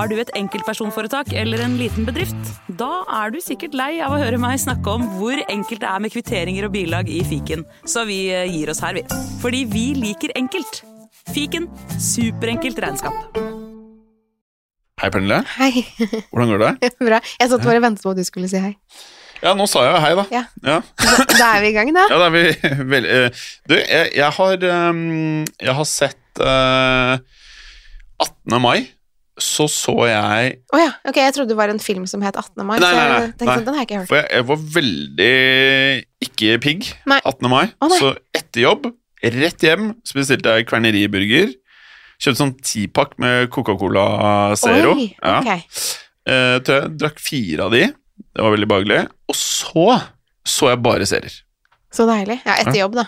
Har du et enkeltpersonforetak eller en liten bedrift? Da er du sikkert lei av å høre meg snakke om hvor enkelt det er med kvitteringer og bilag i fiken, så vi eh, gir oss her, vi. Fordi vi liker enkelt. Fiken superenkelt regnskap. Hei, Pernille. Hei. Hvordan går det? Bra. Jeg satt bare og ventet på at du skulle si hei. Ja, nå sa jeg jo hei, da. Ja. Ja, Da, da er vi i gang, da. ja da er vi vel eh, Du, jeg, jeg har um, Jeg har sett uh, 18. mai, så så jeg Å ja. Ok, jeg trodde det var en film som het 18. mai. Nei, så nei, jeg nei, tenkte nei. sånn, den har jeg ikke hørt. For jeg, jeg var veldig ikke pigg 18. mai. oh, så etter jobb, rett hjem, så bestilte jeg kverneriburger. Kjøpte sånn tipakk med Coca-Cola Zero. Oi, Ja. ok. Eh, tror jeg drakk fire av de. Det var veldig behagelig. Og så så jeg bare serier. Så deilig. Ja, etter jobb, da.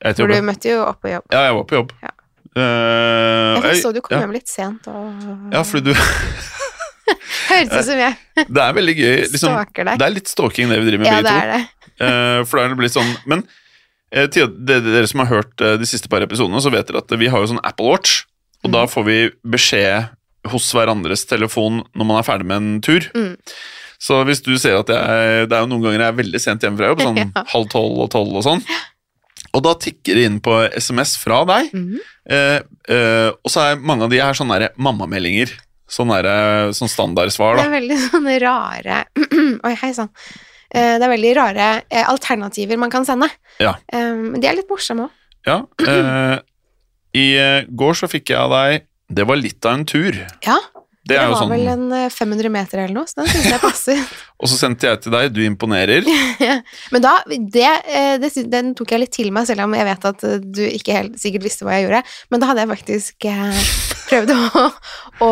Etter For jobb. du møtte jo opp på jobb. Ja, jeg var på jobb. Ja. Eh, Jeg så du kom ja. hjem litt sent og Ja, fordi du Hørtes ut som jeg Det er veldig gøy. Liksom, stalker deg. det er litt stalking, det vi driver med, Ja, begge det to. er det. Eh, for da er det blitt sånn Men uh, til det- dere som har hørt eh, de siste par episodene, så vet dere at vi har jo sånn Apple Watch, og da får vi beskjed hos hverandres telefon når man er ferdig med en tur. Mm. Så hvis du ser at jeg Det er jo noen ganger jeg er veldig sent hjemme fra jobb, sånn Ja. halv tolv og tolv og sånn. Og da tikker det inn på SMS fra deg, Mhm. eh, eh, og så er mange av de her sånne mammameldinger. Sånne, der, sånn standardsvar, Det er veldig sånne rare Oi, hei sann. Eh, Det er veldig rare eh, alternativer man kan sende. Ja. Eh, Men de er litt morsomme òg. Ja, eh, I eh, går så fikk jeg av deg Det var litt av en tur. Ja, Det det var sånn vel en eh, 500 meter eller noe, så den syns jeg passer. Og så sendte jeg til deg, du imponerer. Men da, det, eh, det, den tok jeg litt til meg, selv om jeg vet at eh, du ikke helt sikkert visste hva jeg gjorde. Men da hadde jeg faktisk eh, prøvd å, å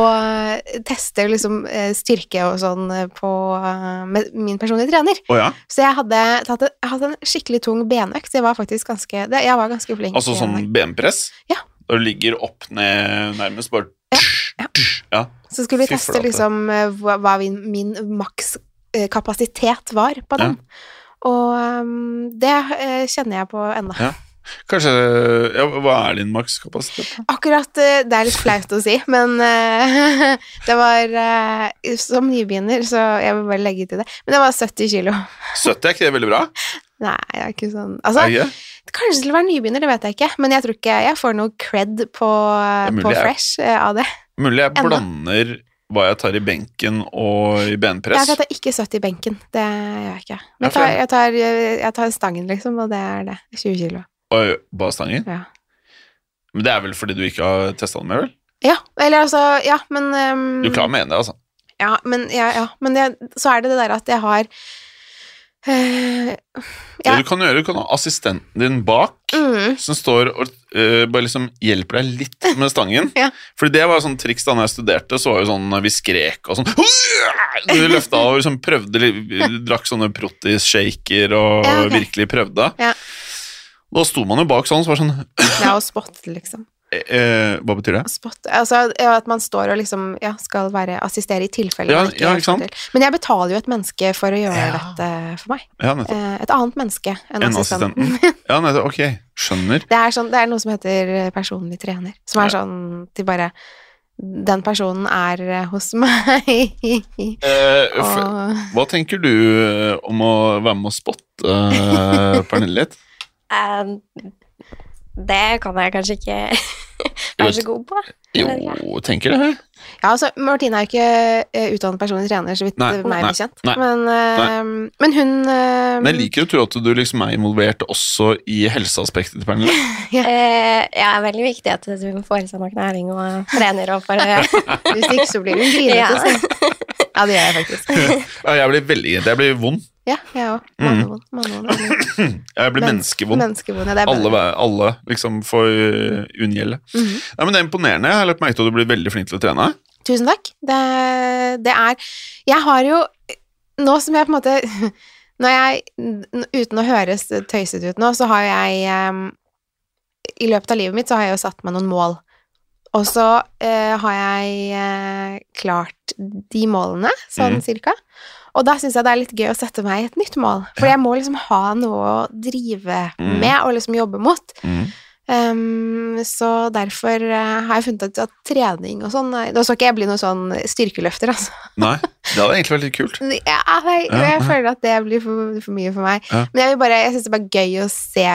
teste liksom eh, styrke og sånn eh, på, eh, med min personlige trener. Oh, ja? Så jeg hadde tatt en, hadde en skikkelig tung benøkt. Jeg var faktisk ganske, det, jeg var ganske flink. Altså sånn benpress? Ja. Da du ligger opp ned nærmest bare Ja. ja. Så skulle vi Fy teste liksom eh, hva, hva min, min maks eh, var på den. Og um, det uh, kjenner jeg på ennå. Ja. Kanskje ja, Hva er din makskapasitet? Akkurat eh, Det er litt flaut å si, men uh, det var uh, Som nybegynner, så jeg vil bare legge til det. Men det var 70 kilo. 70 er ikke det veldig bra? Nei, det er ikke sånn Altså, ikke kanskje til å være nybegynner, det vet jeg ikke, men jeg tror ikke jeg får noe cred på, på jeg- Fresh eh, av det. Mulig jeg Enda. blander hva jeg tar i benken og i benpress. Jeg tar ikke 70 i benken, det gjør jeg ikke. Men jeg tar, jeg- jeg tar, jeg tar stangen, liksom, og det er det. 20 kilo. Bare stangen? Ja. Men det er vel fordi du ikke har testa den med, vel? Ja, eller altså Ja, men um, Du klarer med det, altså. Ja, men, ja, ja, men det, så er det det der at jeg har eh, Det du kan gjøre, du kan ha assistenten din bak, mm, som står og uh, bare liksom hjelper deg litt med stangen. Ja. Fordi det var sånn triks da når jeg studerte, så var jo sånn vi skrek og sånn Du løfta og liksom prøvde Drakk sånne protis-shaker og Ja, okay. virkelig prøvde. Ja. Da sto man jo bak sånn, så var det sånn Ja, og spotte, liksom. Eh, Hva betyr det? Spot, altså ja, at man står og liksom ja, skal være assistere i tilfelle Ja, ikke ja, ikke sant? til. Men jeg betaler jo et menneske for å gjøre Ja. dette for meg. Ja. Eh, et annet menneske enn en assistenten. Ja, nettopp. Ok, skjønner. Det er, sånn, det er noe som heter personlig trener, som er Ja. sånn til bare Den personen er eh, hos meg. Eh, og hva tenker du eh, om å være med å spotte uh, Pernille litt? um, det kan jeg kanskje ikke være så god på. Jo, tenker det. Ja, altså, Martine er jo ikke eh, utdannet personlig trener, så vidt Nei, meg nei, bekjent. nei, Men, eh, men hun eh, Men jeg liker å tro at du liksom er involvert også i helseaspektet til Pernille. Eh, ja, veldig viktig at du får i seg nok næring og trener og får Hvis ikke så blir hun grinete. Ja. Ja, det gjør jeg faktisk. Ja, jeg blir veldig Jeg blir vond. Ja, jeg òg. Mm. Mannevond. Jeg blir menneskevond. Menneskevond, ja, det Alle, alle liksom får uh, unngjelde. Mhm. Nei, men Det er imponerende. Jeg har lagt merke til at du blir veldig flink til å trene. Tusen takk. Det, det er Jeg har jo Nå som jeg på en måte Når jeg Uten å høres tøysete ut nå, så har jeg um, I løpet av livet mitt så har jeg jo satt meg noen mål. Og så uh, har jeg uh, klart de målene, sånn mm. cirka. Og da syns jeg det er litt gøy å sette meg et nytt mål. For jeg må liksom ha noe å drive Mhm. med og liksom jobbe mot. Mm. Ehm, så derfor eh, har jeg funnet ut at trening og sånn Da Nå skal ikke jeg bli noen sånn styrkeløfter, altså. Nei, det hadde egentlig vært litt kult. Ja, jeg, jeg føler at det blir for, for mye for meg. Ja. Men jeg, vil bare, jeg syns det er bare gøy å se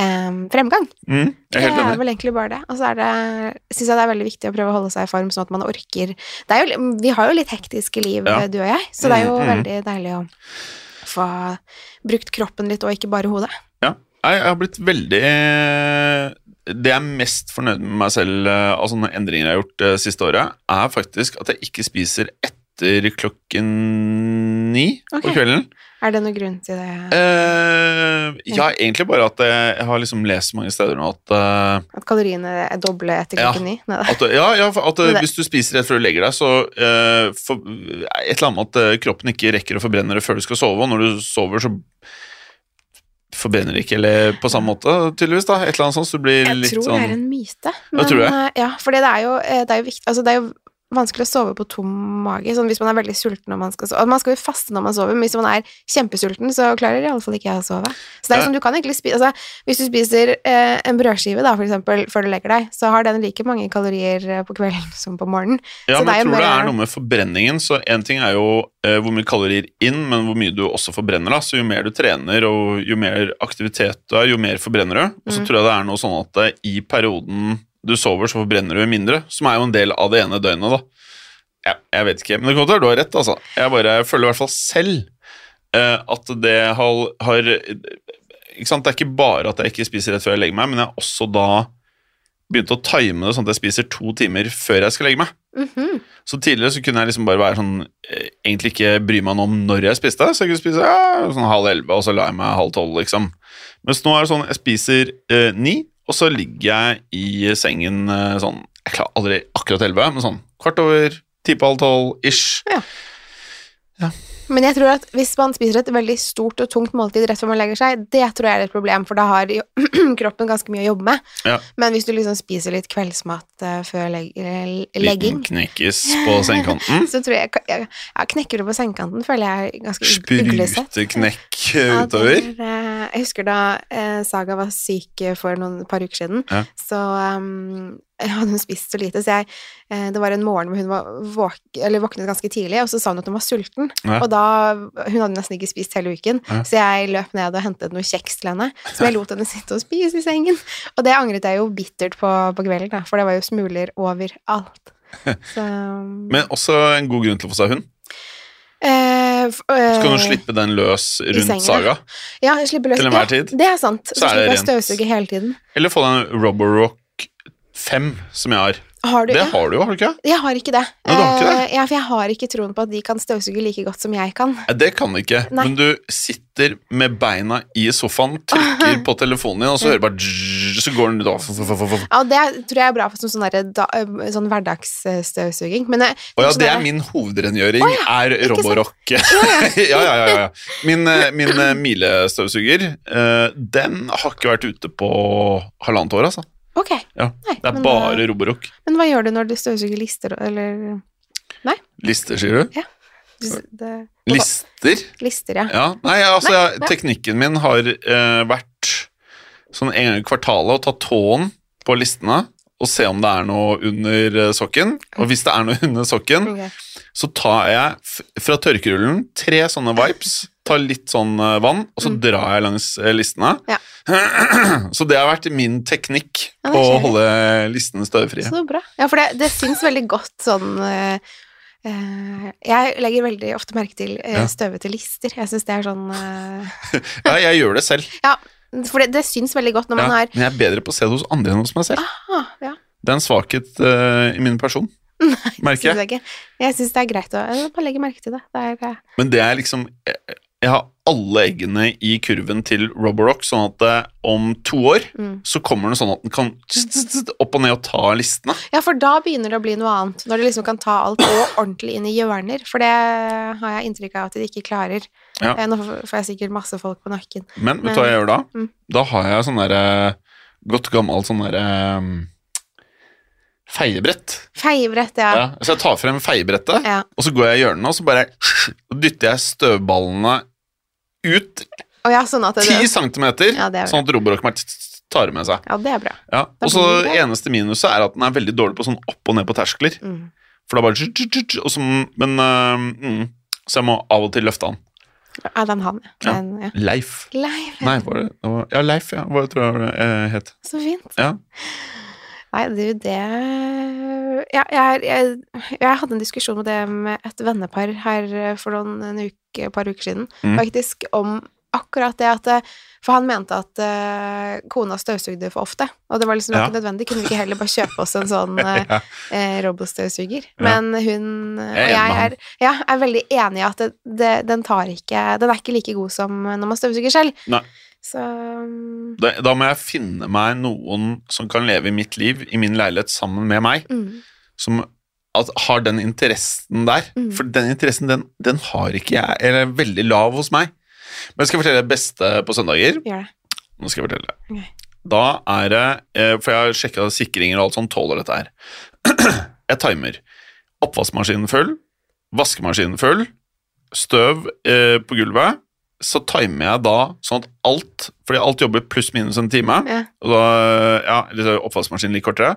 ehm, fremgang. Mm, Det er vel egentlig bare det. Og så det, syns jeg det er veldig viktig å prøve å holde seg i form, sånn at man orker det er jo, Vi har jo litt hektiske liv, Ja. du og jeg, så det er jo Mm, mm. veldig deilig å få brukt kroppen litt, og ikke bare hodet. Ja. Jeg har blitt veldig Det jeg er mest fornøyd med meg selv eh, av sånne endringer jeg har gjort det siste året, er faktisk at jeg ikke spiser etter klokken ni okay. på kvelden. Er det noen grunn til det? Uh, ja, egentlig bare at jeg, jeg har liksom lest mange steder nå at uh, At kaloriene er doble etter klokken ni? Ja. At, ja, ja, at Men hvis du spiser rett før du legger deg, så uh, for, Et eller annet at kroppen ikke rekker å forbrenne det før du skal sove, og når du sover, så forbrenner det ikke eller på samme måte, tydeligvis. da, Et eller annet sånt, så det blir Jeg litt tror sånn det er en myte. Ja, tror eh, Ja, for det er jo, det er jo viktig Altså, det er jo vanskelig å sove på tom mage, sånn hvis man er veldig sulten når man skal sove. Man skal jo faste når man sover, men hvis man er kjempesulten, så klarer i alle fall ikke jeg å sove. Så det er sånn, du kan egentlig spise Altså, hvis du spiser eh, en brødskive, da, for eksempel, før du legger deg, så har den like mange kalorier eh, på kvelden som på morgenen. Ja, Så men det jeg tror tror det er noe med forbrenningen. Så én ting er jo eh, hvor mye kalorier inn, men hvor mye du også forbrenner. da, Så jo mer du trener og jo mer aktivitet du er, jo mer forbrenner du. Og så Mm. tror jeg det er noe sånn at eh, i perioden du sover, så forbrenner du mindre. Som er jo en del av det ene døgnet, da. Ja, jeg vet ikke, men det kan godt være du har rett, altså. Jeg bare føler i hvert fall selv eh, at det har, har ikke sant? Det er ikke bare at jeg ikke spiser rett før jeg legger meg, men jeg har også da begynt å time det sånn at jeg spiser to timer før jeg skal legge meg. Mhm. Så tidligere så kunne jeg liksom bare være sånn eh, Egentlig ikke bry meg noe om når jeg spiste. Så jeg kunne spise ja, sånn halv elleve, og så la jeg meg halv tolv, liksom. Mens nå er det sånn jeg spiser eh, ni, og så ligger jeg i sengen eh, sånn Jeg klarer aldri akkurat elleve, men sånn kvart over, ti på halv tolv ish. Men jeg tror at hvis man spiser et veldig stort og tungt måltid rett før man legger seg, det tror jeg er et problem, for da har jo kroppen ganske mye å jobbe med. Ja. Men hvis du liksom spiser litt kveldsmat eh, før leg eh, legging, Liten knekkis på sengekanten. så tror jeg, jeg ja, Knekker du på sengekanten, føler jeg er ganske ug- uglesett. Spruteknekk Ja, eh, utover. er, eh, jeg husker da Saga var syk for noen par uker siden, Ja. så um, hadde hun spist så lite, så jeg eh, Det var en morgen hvor hun var våk eller våknet ganske tidlig, og så sa hun at hun var sulten. Ja. Og da Hun hadde nesten ikke spist hele uken, Ja. så jeg løp ned og hentet noe kjeks til henne, som jeg lot henne sitte og spise i sengen. Og det angret jeg jo bittert på på kvelden, da, for det var jo smuler overalt. Så Men også en god grunn til å få seg hund. eh, uh, Så kan du slippe den løs rundt Saga. Ja, slippe løs. til enhver tid. Det er sant. Så, Så er slipper jeg å rent. støvsuge hele tiden. Eller få den Roborock 5 som jeg har. Har du Det ja. har du jo, har du ikke? Jeg har ikke det. Du har ikke det? Eh, Ja, for jeg har ikke troen på at de kan støvsuge like godt som jeg kan. Det kan du ikke, Nei. men du sitter med beina i sofaen, trykker på telefonen din, og så hører du bare dzz, Så går den ut og Ja, det tror jeg er bra for sånn, sånn, da, eh, sånn hverdagsstøvsuging. Men jeg, ja, sånn det er min hovedrengjøring, er? Roborock. ja, ja, ja, ja. Min, eh, min eh, milestøvsuger, eh, den har ikke vært ute på halvannet år, altså. Ok. Ja, Nei, Det er men, bare eh, Roborock. Men hva gjør du når du støvsuger lister, eller Lister, sier du? Ja. det, Lister? Lister, ja. Ja, nei, altså, Nei, jeg, teknikken min har eh, vært sånn en gang i kvartalet å ta tåen på listene og se om det er noe under eh, sokken. Og hvis det er noe under sokken, Ok. Så tar jeg fra tørkerullen tre sånne wipes, tar litt sånn eh, vann, og så Mm. drar jeg langs eh, listene. Ja. så det har vært min teknikk på å holde listene støvfrie. Så bra. Ja, for det, det syns veldig godt sånn eh, Jeg legger veldig ofte merke til uh, støvete lister. Jeg syns det er sånn uh... Ja, jeg gjør det selv, Ja, for det, det syns veldig godt når ja, man har men jeg er bedre på å se det hos andre enn hos meg selv. Aha, ja. Det er en svakhet i min person, merker jeg. Synes jeg ikke. Jeg syns det er greit å bare legge merke til det. det er, eh, Men det er liksom Jeg jeg har alle eggene i kurven til Roborock, sånn at eh, om to år mm. så kommer den sånn at den kan opp og ned og ta listene. Ja, for da begynner det å bli noe annet. Når du liksom kan ta alt og ordentlig inn i hjørner. For det har jeg inntrykk av at de ikke klarer. Ja. Eh, Nå får jeg sikkert masse folk på nakken. Men vet du hva jeg gjør da? Mm. Da har jeg sånn derre godt gammelt sånn derre um, feiebrett. Feiebrett, ja. Ja. Så jeg tar frem feiebrettet, ja. og så går jeg i hjørnet, og så bare og dytter jeg støvballene ut oh, ja, sånn at det, 10 centimeter, Ja, er sånn at Roborock tar med seg. Ja, det er bra. Ja. Og så eneste minuset er at den er veldig dårlig på sånn opp og ned på terskler. Mm. For da bare så, Men øh, mm, Så jeg må av og til løfte han. Ja, den han, Ja. Den, ja. Leif. Leif, Nei, var det det var, Ja, Leif, ja. Hva tror jeg det eh, het. så fint. Ja. Nei, du, det ja, jeg, jeg, jeg hadde en diskusjon med det med et vennepar her for noen en uke, par uker siden, Mm. faktisk, om akkurat det at eh, For han mente at uh, kona støvsugde for ofte, og det var liksom Ja. ikke nødvendig. Kunne vi ikke heller bare kjøpe oss en sånn uh, robotstøvsuger? Ja. Men hun og Jeg er jeg er, ja, er veldig enig i at det, det, den tar ikke Den er ikke like god som når man støvsuger selv. Nei. Så mm, Da, da må jeg finne meg noen som kan leve i mitt liv, i min leilighet, sammen med meg. mm, som at, har den interessen der. Mm. For den interessen, den, den har ikke jeg, eller er veldig lav hos meg. Men skal jeg fortelle det beste på søndager. gjør det. Nå skal jeg fortelle det. Okay. Da er det, eh, for jeg har sjekka sikringer og alt sånt, tåler dette her. Jeg timer. Oppvaskmaskinen full, vaskemaskinen full, støv eh, på gulvet. Så timer jeg da sånn at alt, fordi alt jobber pluss minus en time, Ja. og da, ja, oppvaskmaskinen litt kortere,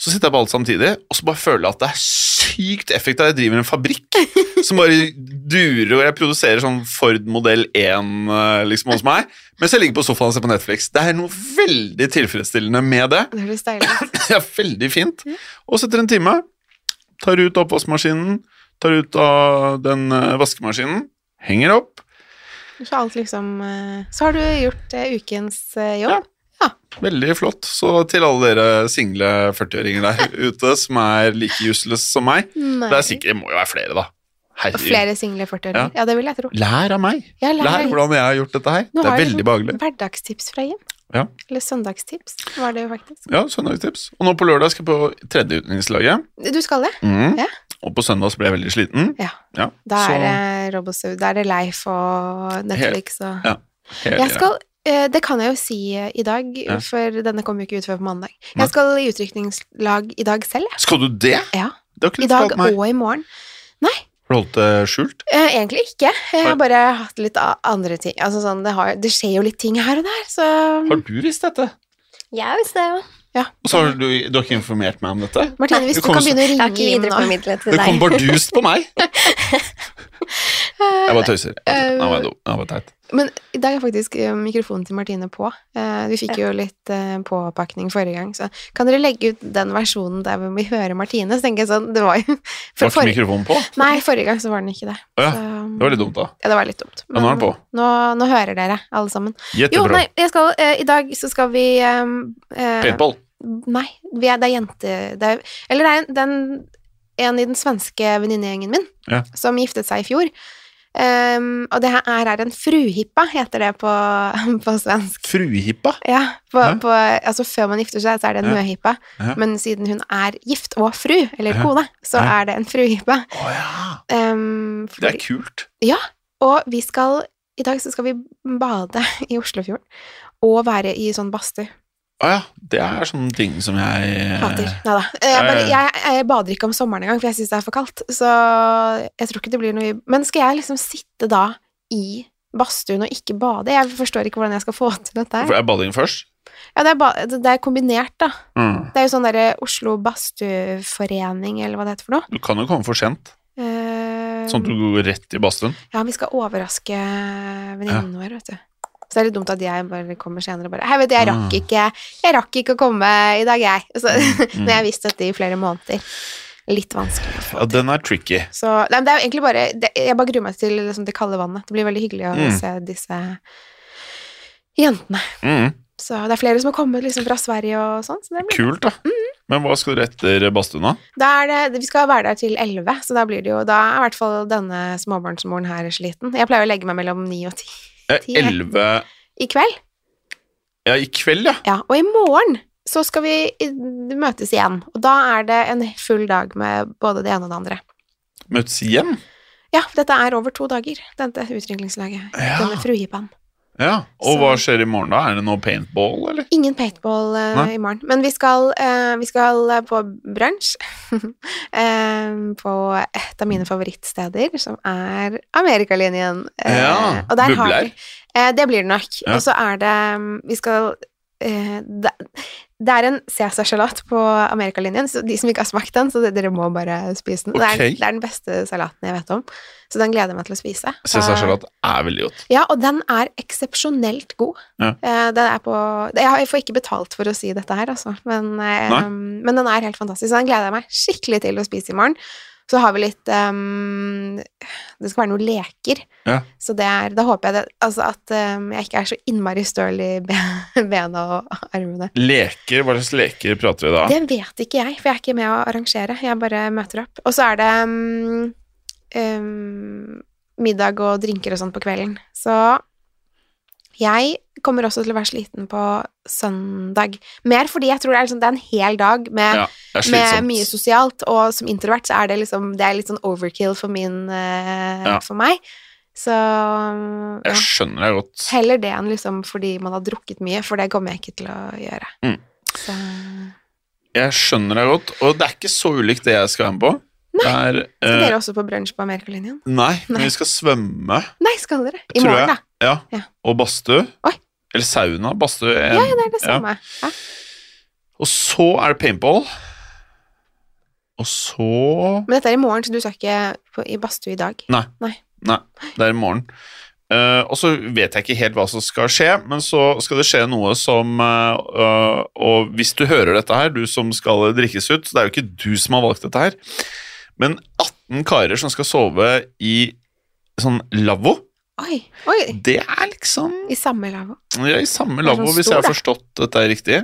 så sitter jeg på alt samtidig, og så bare føler jeg at det er sykt effektivt. Jeg driver en fabrikk som bare durer, og jeg produserer sånn Ford modell 1 eh, liksom hos meg, mens jeg ligger på sofaen og ser på Netflix. Det er noe veldig tilfredsstillende med det. Det høres deilig ut. Er veldig fint. Og så etter en time tar ut oppvaskmaskinen, tar ut av den eh, vaskemaskinen, henger opp. Så liksom eh, Så har du gjort ukens ukens eh, jobb. Veldig flott. Så til alle dere single 40-åringer der ute som er like useless som meg, Nei. det er sikkert, det må jo være flere, da. Herregud. flere single 40-åringer. Ja. det vil jeg tro. Lær av meg. Ja, lær. Lær hvordan jeg har gjort dette her. Nå Det har er veldig behagelig. Hverdagstips fra Jim. Ja. Eller søndagstips, var det jo faktisk. Ja, søndagstips. Og nå på lørdag skal jeg på tredje utenrikslaget. Du skal det? Mm. Ja. Og på søndag så ble jeg veldig sliten. Ja. Ja, Da så er det Robosu, da er det Leif og Netflix og Ja. hele- Jeg skal Det kan jeg jo si eh, i dag, Ja. for denne kommer jo ikke ut før på mandag. Jeg skal i utrykningslag i dag selv. Skal du det? Ja. Det I dag meg. og i morgen. Har du holdt det skjult? Eh, egentlig ikke. Jeg har bare hatt litt andre ting. Altså sånn, det, har, det skjer jo litt ting her og der, så Har du visst dette? Jeg visste det, ja. Og så har du, du har ikke informert meg om dette? Martine, hvis du, du kan så- begynne å har ringe Jim nå Det kom bardust på meg! Jeg bare tøyser. Nå var jeg dum. Nå var teit. Men i dag er faktisk eh, mikrofonen til Martine på. Eh, vi fikk jo litt eh, påpakning forrige gang, så kan dere legge ut den versjonen der vi hører Martine? Så tenker jeg sånn, det var jo Var ikke mikrofonen på? Nei, forrige gang så var den ikke det. Så, Det var litt dumt, da. Ja, det var litt dumt. Ja, nå er den på. Nå, nå hører dere, alle sammen. Jo, Jettebra. nei, jeg skal, eh, i dag så skal vi eh, eh, Paintball. Nei, vi er, det er jente... Det er, eller det er en, den, en i den svenske venninnegjengen min Ja. som giftet seg i fjor. Ehm, og det her er en fruhippa, heter det på, på svensk. Fruhippa. Ja, på, på, altså før man gifter seg, så er det en Ja. møhippa. Ja. Men siden hun er gift og fru, eller kone, så er det en fruhippa. Oh, ja. Ehm, Det er kult. Ja. og vi skal I dag så skal vi bade i Oslofjorden. Og være i sånn badstue. Å ja. Det er sånne ting som jeg Hater. eh, Nei da. Jeg, bare- jeg, jeg bader ikke om sommeren engang, for jeg syns det er for kaldt. Så jeg tror ikke det blir noe Men skal jeg liksom sitte da i badstuen og ikke bade? Jeg forstår ikke hvordan jeg skal få til dette her. er bading først? Ja, det er, ba det er kombinert, da. Mm. Det er jo sånn derre Oslo Badstueforening, eller hva det heter for noe. Du kan jo komme for sent, Uh, sånn at du går rett i badstuen. Ja, vi skal overraske venninnen vår, vet du. Så det er litt dumt at jeg bare kommer senere og bare Hei, vet du, jeg rakk Ah. ikke Jeg rakk ikke å komme i dag, jeg. Så, Mm. Når jeg har visst dette i flere måneder. Litt vanskelig å få Ja, den er tricky. Så nei, det er jo egentlig bare det, Jeg bare gruer meg til liksom, det kalde vannet. Det blir veldig hyggelig å Mm. se disse jentene. Mm. Så det er flere som har kommet liksom, fra Sverige og sånn. Så Kult, da. Men hva skal dere etter badstuen, da? Vi skal være der til 11, så da blir det jo Da er i hvert fall denne småbarnsmoren her sliten. Jeg pleier å legge meg mellom 9 og 10 Ti. Elleve i kveld. Ja, i kveld, ja. Ja, og i morgen så skal vi møtes igjen. Og da er det en full dag med både det ene og det andre. Møtes igjen. Ja, dette er over to dager, dette utviklingslaget. Ja. Denne fruhippaen. Ja. Og Så- hva skjer i morgen, da? Er det noe paintball, eller? Ingen paintball uh, i morgen, men vi skal, uh, vi skal eh, på brunsj eh, på et av mine favorittsteder, som er Amerikalinjen. Uh, Ja, bubler. vi- det blir det nok. Ja. Og så er det um, Vi skal det, det er en Cæsarsalat på amerikalinjen, så de som ikke har smakt den, så dere må bare spise den. Det, er, det er den beste salaten jeg vet om, så den gleder jeg meg til å spise. Cæsarsalat er veldig godt. Ja, og den er eksepsjonelt god. Ja. Eh, den er på Jeg får ikke betalt for å si dette her, altså, men, eh, men den er helt fantastisk. Så den gleder jeg meg skikkelig til å spise i morgen. Så har vi litt um, Det skal være noen leker. Ja. Så det er, da håper jeg det, altså at um, jeg ikke er så innmari støl i bena og armene. Leker, hva slags leker prater vi da? Det vet ikke jeg, for jeg er ikke med å arrangere. Jeg bare møter opp. Og så er det um, middag og drinker og sånn på kvelden. Så jeg kommer også til å være sliten på søndag. Mer fordi jeg tror det er, liksom, det er en hel dag med, Ja, med mye sosialt, og som introvert så er det liksom Det er litt sånn overkill for min eh, Ja. For meg. Så ja. Jeg skjønner deg godt. Heller det enn liksom fordi man har drukket mye, for det kommer jeg ikke til å gjøre. Mm. Så Jeg skjønner deg godt, og det er ikke så ulikt det jeg skal være med på. Det er, Skal eh, dere også på brunsj på Amerikalinjen? nei, men vi skal svømme, Nei, skal dere? I morgen, da? Ja. Ja. Og badstue. Eller sauna. Badstue. Ja, det er det samme. Ja. Og så er det paintball. Og så Men dette er i morgen, så du skal ikke i badstue i dag? Nei, det er i morgen. Uh, og så vet jeg ikke helt hva som skal skje, men så skal det skje noe som øh, Og hvis du hører dette her, du som skal drikkes ut, så det er jo ikke du som har valgt dette her, men 18 karer som skal sove i sånn lavvo, Oi, oi, det er liksom i samme lavvo. ja, I samme lavvo, sånn hvis jeg har forstått dette er riktig,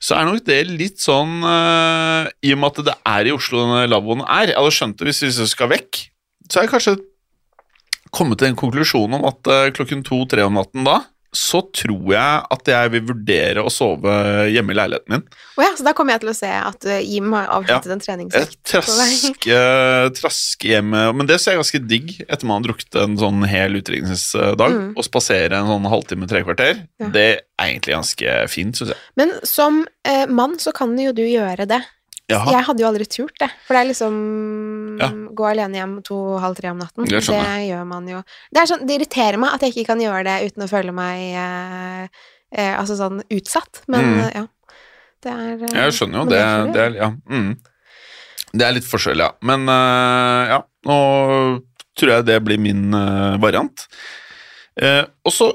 så er nok det litt sånn uh, I og med at det er i Oslo denne lavvoen er Jeg hadde skjønt det hvis vi skal vekk. Så har jeg kanskje kommet til en konklusjon om at uh, klokken to-tre om natten da, så tror jeg at jeg vil vurdere å sove hjemme i leiligheten min. Oh ja, så da kommer jeg til å se at uh, Jim har avhentet en Jeg treningsøkt. traske, traske hjemme, Men det ser jeg ganske digg etter man har drukket en sånn hel utdrikningsdag. Mm. Å spasere en sånn halvtime, tre kvarter. Ja. Det er egentlig ganske fint, syns jeg. Men som eh, mann så kan jo du gjøre det. Jaha. Jeg hadde jo aldri turt det, for det er liksom Ja. Gå alene hjem to-halv tre om natten. Det det gjør man jo. Det, sånn, det irriterer meg at jeg ikke kan gjøre det uten å føle meg eh, eh, altså sånn utsatt, men Mm. ja. Det er eh, Jeg skjønner jo det. Det er, ja, mm. det er litt forskjell, ja. Men øh, ja, nå tror jeg det blir min øh, variant. Eh, og så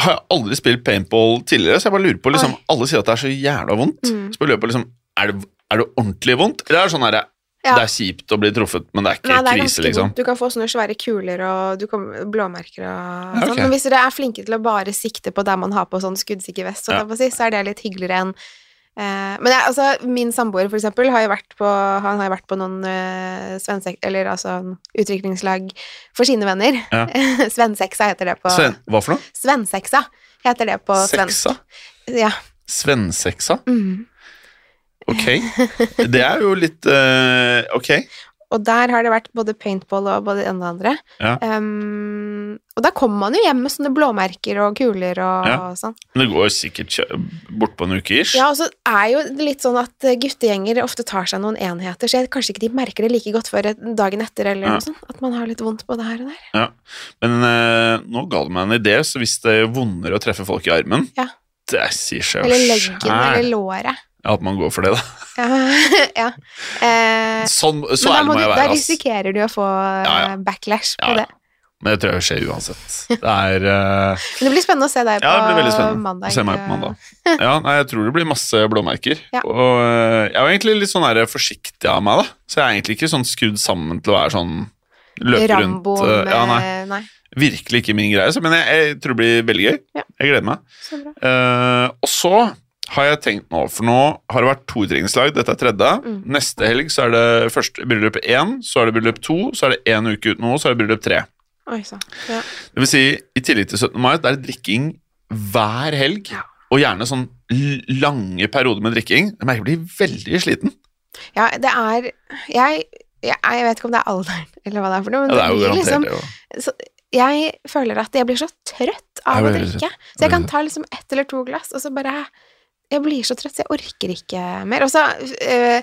har jeg aldri spilt paintball tidligere, så jeg bare lurer på liksom, Alle sier at det er så jævla vondt. Mm. Så bare lurer på liksom, er det, er det ordentlig vondt? Eller er det sånn her, Ja. det er kjipt å bli truffet, men det er ikke Nei, det er krise, liksom? Du kan få sånne svære kuler og du kan, blåmerker og Ja, sånn. ok. Men hvis dere er flinke til å bare sikte på der man har på sånn skuddsikker vest, så, Ja. si, så er det litt hyggeligere enn eh, Men jeg, altså, min samboer, for eksempel, har jo vært på, han har jo vært på noen uh, svensek... Eller altså utviklingslag for sine venner. Ja. Svenseksa heter det på Sven, hva for noe? Svenseksa heter det på svensk. Ja. Svenseksa? Mm. Ok. Det er jo litt uh, Ok. Og der har det vært både paintball og både det ene og det andre. Ja. Um, og da kommer man jo hjem med sånne blåmerker og kuler og, Ja. sånn. Men det går sikkert bortpå bort på en uke ish. Ja, og så er jo det litt sånn at eh, guttegjenger ofte tar seg noen enheter, så jeg, kanskje ikke de merker det like godt før dagen etter, eller Ja. noe sånt. At man har litt vondt både her og der. Ja. Men uh, nå ga det meg en idé, så hvis det er vondere å treffe folk i armen Ja. Det sier seg Eller jo leggen, eller låret. At man går for det, da. Ja. ja. Eh, Sånn, så ærlig må må jeg være, Da risikerer du å få eh, Ja, ja. backlash på Ja, ja. det. Men det tror jeg skjer uansett. Det er uh... Det blir spennende å se deg på Ja, det blir veldig mandag. se meg på mandag. Ja, nei, jeg tror det blir masse blåmerker. Ja. Og uh, jeg er egentlig litt sånn her forsiktig av meg, da. Så jeg er egentlig ikke sånn skrudd sammen til å være sånn Løpe Rambo rundt uh, Ja, nei. nei. Virkelig ikke min greie. Men jeg, jeg tror det blir veldig gøy. Ja. Jeg gleder meg. Så bra. Eh, og så har jeg tenkt nå, for nå har det vært to utdrikningslag, dette er tredje. Mm. Neste helg så er det først bryllup én, så er det bryllup to, så er det én uke uten noe, så er det bryllup tre. Oi. Ja. Det vil si, i tillegg til 17. mai, det er drikking hver helg, Ja. og gjerne sånn lange perioder med drikking. Jeg merker jeg blir veldig sliten. ja, det er jeg, jeg Jeg vet ikke om det er alderen, eller hva det er for noe, men Ja, det er jo blir liksom så Jeg føler at jeg blir så trøtt av å drikke. Så jeg kan ta liksom ett eller to glass, og så bare Jeg blir så trøtt, så jeg orker ikke mer. Og så øh,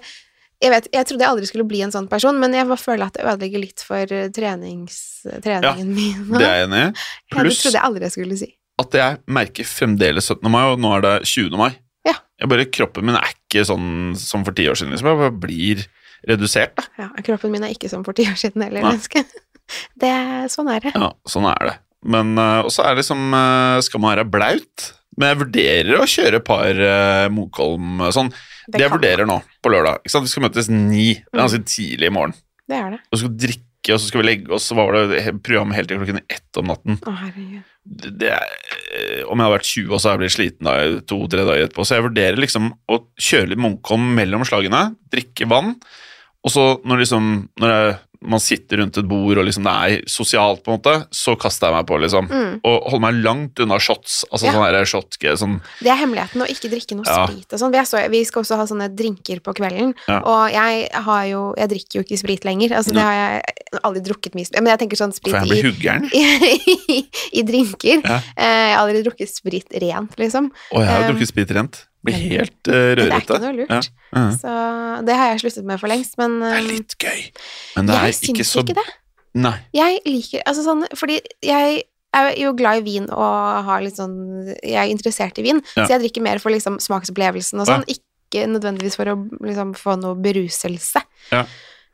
jeg, vet, jeg trodde jeg aldri skulle bli en sånn person, men jeg føler at det ødelegger litt for øh, trenings, treningen min. Det er jeg enig i. Ja, det Pluss trodde jeg aldri jeg skulle si. at jeg merker fremdeles 17. mai, og nå er det 20. mai. Ja. Jeg bare, Kroppen min er ikke sånn som for ti år siden. liksom. Jeg bare blir redusert. da. Ja, kroppen min er ikke som for ti år siden heller. Menneske. Det, sånn er det. Ja, Sånn er det. Men uh, også er det liksom uh, Skal man være blaut? Men jeg vurderer å kjøre et par uh, Munkholm uh, sånn. Det, jeg kan vurderer nå, på lørdag. Ikke sant? Vi skal møtes ni. Det er ganske tidlig i morgen. Det er det. Og så skal vi drikke, og så skal vi legge oss. Hva var det programmet program helt til klokken ett om natten. Å, herregud. Det, det er, eh, om jeg har vært 20 og så hadde jeg blitt sliten da, to-tre dager etterpå. Så jeg vurderer liksom å kjøre litt Munkholm mellom slagene, drikke vann, og så når, liksom, når jeg, man sitter rundt et bord og liksom det er sosialt, på en måte, så kaster jeg meg på, liksom. Mm. Og holder meg langt unna shots. Altså Ja. sånn shot, sånn Det er hemmeligheten å ikke drikke noe Ja. sprit og sånn. Vi, så- vi skal også ha sånne drinker på kvelden, Ja. og jeg har jo Jeg drikker jo ikke sprit lenger. Altså, det har jeg aldri drukket mye sprit Men jeg tenker sånn sprit For jeg blir huggeren. i, i drinker. Eh, Jeg har aldri drukket sprit rent, liksom. Og jeg har Um, drukket sprit rent. Blir helt uh, Men det er ikke noe lurt. Ja. Mhm. Så det har jeg sluttet med for lengst, men Det er um, litt gøy, men det jeg er ikke syns ikke det. Nei. Jeg liker Altså sånn Fordi jeg er jo glad i vin og har litt sånn Jeg er interessert i vin, Ja. så jeg drikker mer for liksom smaksopplevelsen og sånn, ikke nødvendigvis for å liksom få noe beruselse. Ja.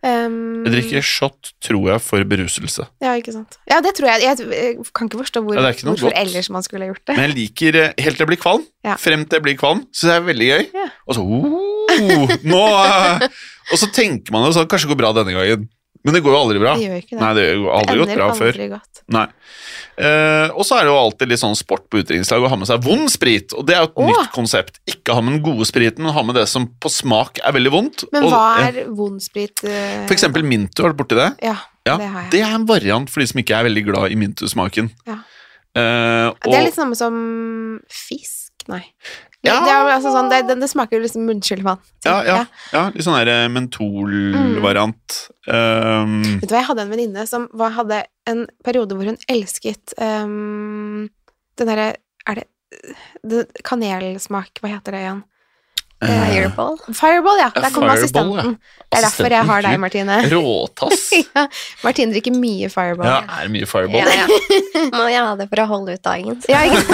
Um, Jeg drikker shot, tror jeg, for beruselse. Ja, ikke sant. Ja, det tror jeg. Jeg, jeg kan ikke forstå hvor, Ja, ikke hvorfor godt. ellers man skulle gjort det. Men jeg liker eh, helt til jeg blir kvalm. Ja. Frem til jeg blir kvalm, så det er veldig gøy. Ja. Og så oh, nå, eh, Og så tenker man jo sånn Kanskje det går bra denne gangen. Men det går jo aldri bra. Det gjør ikke det. Nei, det gjør aldri gått ender bra før. aldri godt. Nei. Eh, og så er det jo alltid litt sånn sport på utdrikningslag å ha med seg vond sprit. Og det er jo et Åh. nytt konsept. Ikke ha med den gode spriten, men ha med det som på smak er veldig vondt. Men Og, hva er vond sprit? eh, For eksempel Mintu, har du borti det? Ja, Ja, det har jeg. det er en variant for de som ikke er veldig glad i Mintu-smaken. Ja. Eh, Det er litt samme som fisk, nei. Ja. Det, er, altså sånn, det, det, det smaker liksom munnskyllevann. Ja, ja, ja, litt sånn der mentolvariant. mentolvariant. Um, Vet du hva, jeg hadde en venninne som var, hadde en periode hvor hun elsket um, den derre Er det, det Kanelsmak, hva heter det igjen? Eh, Fireball. Fireball, ja. Ja, Der kom Fireball, assistenten. Det er derfor jeg har deg, Martine. Råtass. ja, Martine drikker mye Fireball. Ja, er mye fireball? Ja, ja. Må jeg ha det for å holde ut dagen. Ja, ikke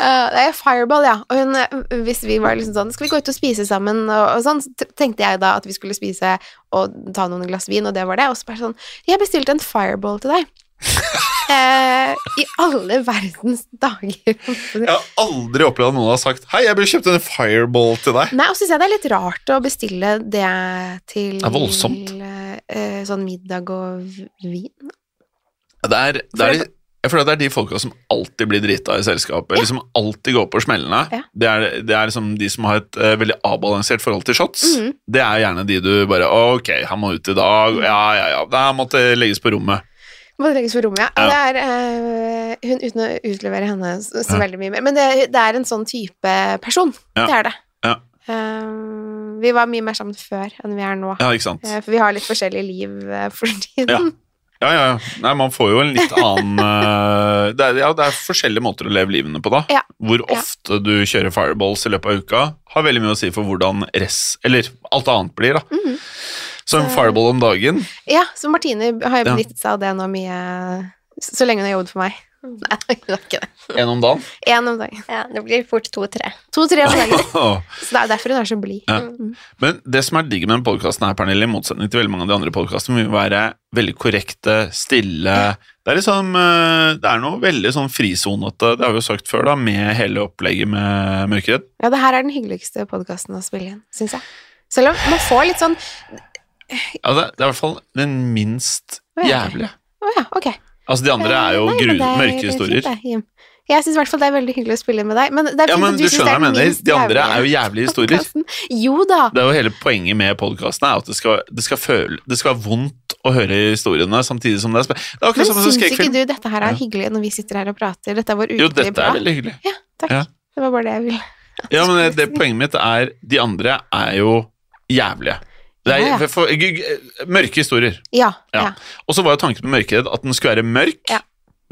Uh, det er Fireball, ja. Og hun, uh, hvis vi var liksom sånn Skal vi gå ut og spise sammen? Og, og sånn, tenkte jeg da at vi skulle spise og ta noen glass vin, og det var det. Og så bare sånn Jeg bestilte en Fireball til deg. eh, I alle verdens dager. Jeg har aldri opplevd at noen har sagt 'Hei, jeg burde kjøpt en fireball til deg'. Nei, og så syns jeg det er litt rart å bestille det til Det er voldsomt. eh, sånn middag og vin. Det er, det er jeg føler at det er de folka som alltid blir drita i selskapet, ja. liksom alltid går på smellene. Ja. Det, er, det er liksom de som har et uh, veldig avbalansert forhold til shots. Mhm. Det er gjerne de du bare Ok, han må ut i dag. Ja, ja, ja. Det her måtte legges på rommet. Må trenges på rommet, ja. Ja. Det er uh, hun uten å utlevere henne så, så Ja. veldig mye mer. Men det, det er en sånn type person. Ja. Det er det. Ja. Uh, vi var mye mer sammen før enn vi er nå. Ja, ikke sant? Uh, for vi har litt forskjellig liv for tiden. Ja, ja, ja. Nei, man får jo en litt annen det, er, ja, det er forskjellige måter å leve livene på, da. Ja. Hvor Ja. ofte du kjører fireballs i løpet av uka, har veldig mye å si for hvordan res, eller alt annet blir, da. Mm Så en Så- fireball om dagen Ja, så Martine har jo benyttet seg av det nå mye Så lenge hun har jobbet for meg. Nei, det er ikke det. en om dagen. En om dagen. Ja, det blir fort to-tre. To-tre om dagen. Så det er derfor hun er så blid. Ja. Mm. Men det som er digg med denne podkasten her, Pernille, i motsetning til veldig mange av de andre podkastene, vil være veldig korrekte, stille Det er liksom eh, Det er noe veldig sånn frisonete, det har vi jo sagt før, da, med hele opplegget med Mørkeredd. Ja, det her er den hyggeligste podkasten å spille inn, syns jeg. Selv om man får litt sånn Ja, det, det er i hvert fall den minst jævlige. Å ja, ok. Altså, de andre er jo Nei, gru, det er mørke historier. fint. Jeg syns i hvert fall det er veldig hyggelig å spille med deg. Men det er Ja, men du, du skjønner hva jeg mener. De andre er jo jævlige historier. Jo da. Det er jo hele poenget med podkasten, er at det skal, det, skal føle, det skal være vondt å høre historiene samtidig som det er spennende. Men som syns ikke du dette her er hyggelig når vi sitter her og prater? Dette er vår Jo, ukelige dette er veldig hyggelig. Ja, takk. Ja. Det var bare det jeg ville. Ja, men det, det poenget mitt er De andre er jo jævlige. Det er, Ja, ja. for, for, mørke historier. Ja. Ja. Og så var jo tanken med Mørkeredd at den skulle være mørk,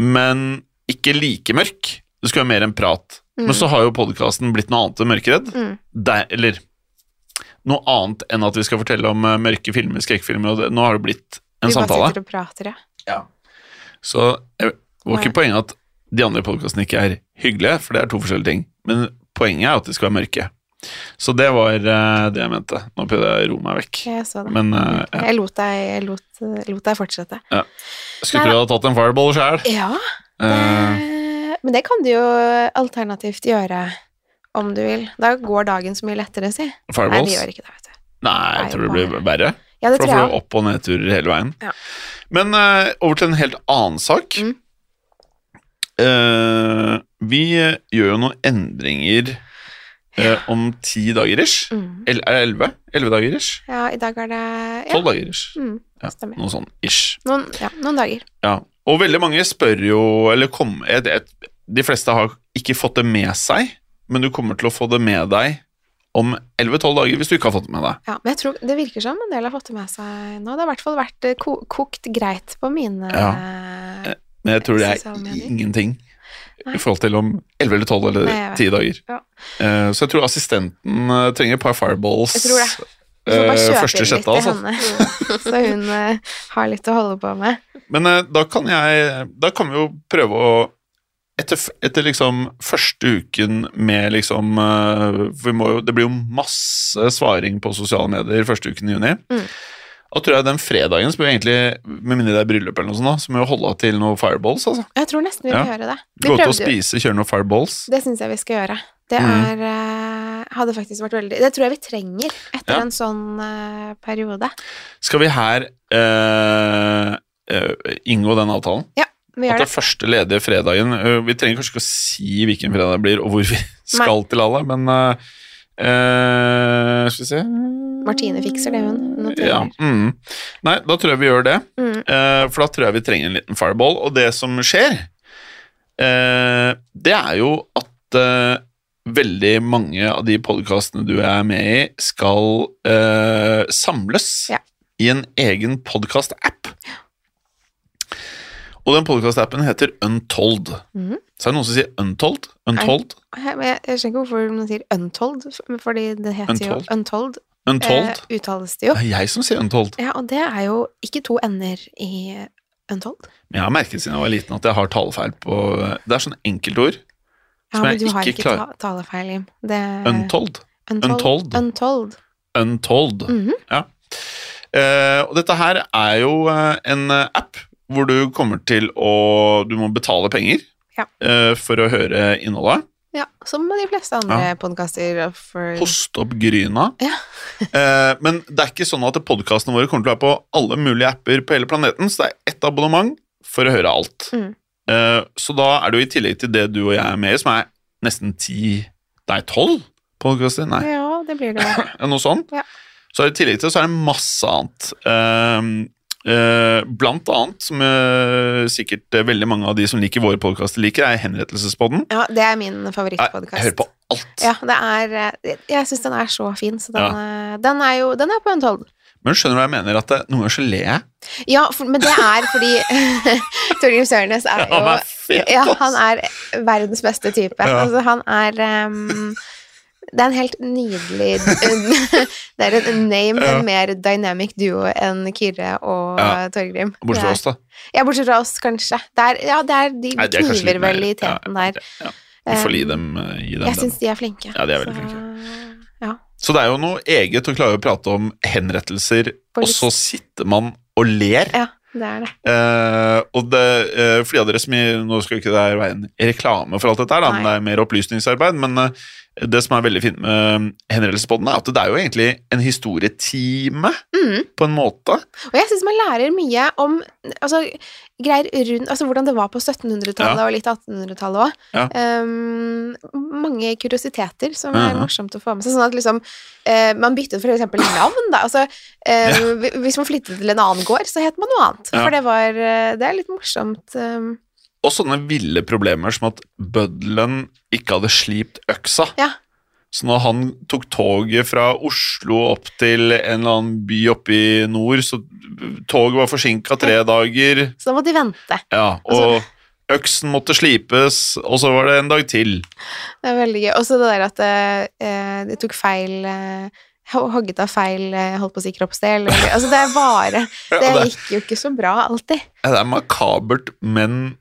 men ikke like mørk. Det skulle være mer enn prat. Mm. Men så har jo podkasten blitt noe annet enn Mørkeredd. Mm. Der- Eller noe annet enn at vi skal fortelle om eh, mørke filmer, skrekkfilmer, og det. nå har det blitt en vi bare samtale. sitter og prater, ja. Så jeg, Det var ikke poenget at de andre podkastene ikke er hyggelige, for det er to forskjellige ting. Men poenget er at de skal være mørke. Så det var eh, det jeg mente. Nå prøvde jeg å roe meg vekk. Jeg så det. Men uh, ja. Jeg lot deg, jeg lot, lot deg fortsette. skulle tro du hadde tatt en fireball sjøl. Ja, det, men det kan du jo alternativt gjøre om du vil. Da går dagen så mye lettere, si. Nei, fireballs? vi gjør ikke det, vet du. Nei, jeg tror det blir verre. Ja, det For da får du opp- og nedturer hele veien. Ja. Men uh, over til en helt annen sak. Mm. Vi gjør jo noen endringer eh, om ti dager ish. Mm. El- Er det elleve? Elleve dager ish? Ja, i dag er det ja. Tolv dager ish. Mm, Ja, noe sånn ish. Noen, ja, noen dager. Ja. Og veldig mange spør jo, eller kom, De fleste har ikke fått det med seg, men du kommer til å få det med deg om 11-12 dager hvis du ikke har fått det med deg. Ja, men jeg tror det virker som en del har fått det med seg nå. Det har i hvert fall vært eh, ko kokt greit på mine Ja. eh, Men jeg tror det er ingenting. I forhold til om 11 eller 12 eller Nei, 10 dager. Ja. Eh, så jeg tror assistenten eh, trenger et par fireballs Jeg tror det. Uh, første sjette, altså. så hun har litt å holde på med. Men da kan jeg Da kan vi jo prøve å etter, etter liksom første uken med liksom vi må jo, Det blir jo masse svaring på sosiale medier første uken i juni. Mm. Da tror jeg den fredagen, så vi egentlig, med mindre det er bryllup eller noe sånt, så må vi holde til noen fireballs. altså. Jeg tror nesten vi Ja. gjøre det. Vi Gå ut og spise, kjøre noen fireballs. Det syns jeg vi skal gjøre. Det Mm. er mm. Hadde faktisk vært veldig Det tror jeg vi trenger etter Ja. en sånn uh, periode. Skal vi her uh, inngå den avtalen? Ja. Vi At gjør det det. første ledige fredagen Vi trenger kanskje ikke å si hvilken fredag det blir, og hvor vi skal til alle, men eh, eh, Skal vi se Martine fikser det, hun. Ja, mm. Nei, da tror jeg vi gjør det. Mm. eh, for da tror jeg vi trenger en liten fireball. Og det som skjer, eh, det er jo at eh, veldig mange av de podkastene du er med i, skal eh, samles Ja. i en egen podkast-app. Og den podkast-appen heter Untold. Mhm. Så er det noen som sier Untold. Untold. Jeg, men jeg, jeg skjønner ikke hvorfor man sier untold, fordi det heter Untold. jo untold. Untold. Eh, uttales det jo. Det er jeg som sier Untold. Ja, og det er jo ikke to ender i untold. Men jeg har merket siden jeg var liten at jeg har talefeil på Det er sånn enkeltord. Ja, Som men du du har ikke ikke ta talefeil, Jim. Det Untold. Untold. Untold. Untold. Mm -hmm. Ja. Eh, og dette her er jo eh, en app hvor du kommer til å Du må betale penger Ja. uh, for å høre innholdet. Ja, som med de fleste andre podkaster. For... Post opp gryna. Ja. uh, men det er ikke sånn at podkastene våre kommer til å være på alle mulige apper på hele planeten, så det er ett abonnement for å høre alt. Mm. Uh, så da er det jo i tillegg til det du og jeg er med i, som er nesten ti Nei, tolv podkaster? Nei. Ja, det blir det. Ja, noe sånt. Ja. Så i tillegg til så er det masse annet. Eh, blant annet, som eh, sikkert eh, veldig mange av de som liker våre podkaster liker, er Henrettelsespodden. Ja, det er min favorittpodkast. jeg hører på alt. Ja, det er Jeg, syns den er så fin, så den, ja. den er jo Den er på Untold. Men skjønner du hva jeg mener? At det, noen ganger så ler jeg. Ja, for, men det er fordi Torgrim Sørnes er jo Han er fet, Ja, han er verdens beste type. Ja. Altså, han er ehm, Det er en helt nydelig Det er en name, Ja. en mer dynamic duo enn Kyrre og Ja. Torgrim. Bortsett fra oss, da. Ja, bortsett fra oss, kanskje. Det er, ja, det er, de Nei, det er kniver vel i teten der. Ja, vi får gi dem, eh, gi dem Jeg syns de er flinke. Ja, de er veldig så, flinke. Ja. Så det er jo noe eget å klare å prate om henrettelser, og så sitter man og ler. ja, det er det. Eh, og det, eh, for de av dere som Nå skal ikke det være en reklame for alt dette, her, men det er mer opplysningsarbeid. Men eh, det som er veldig fint med Henrettelsesboden, er at det er jo egentlig en historietime, Mm. på en måte. Og jeg syns man lærer mye om altså, greier rundt Altså hvordan det var på 1700-tallet Ja. og litt 1800-tallet òg. Ja. mange kuriositeter som er Mhm. morsomt å få med seg. Sånn at liksom uh, Man byttet for eksempel navn, da. Altså, uh, Ja. Hvis man flyttet til en annen gård, så het man noe annet. For det var eh, Det er litt morsomt. eh, Og sånne ville problemer som at bøddelen ikke hadde slipt øksa. Ja. Så når han tok toget fra Oslo opp til en eller annen by oppe i nord, så toget var forsinka tre dager, så da måtte de vente. ja, og øksen måtte slipes, og så var det en dag til. Det er veldig gøy. Og så det der at eh, det tok feil eh, Hogget av feil eh, holdt på å si kroppsdel. Altså, det er bare Det det, gikk jo ikke så bra alltid. ja, det er makabert, men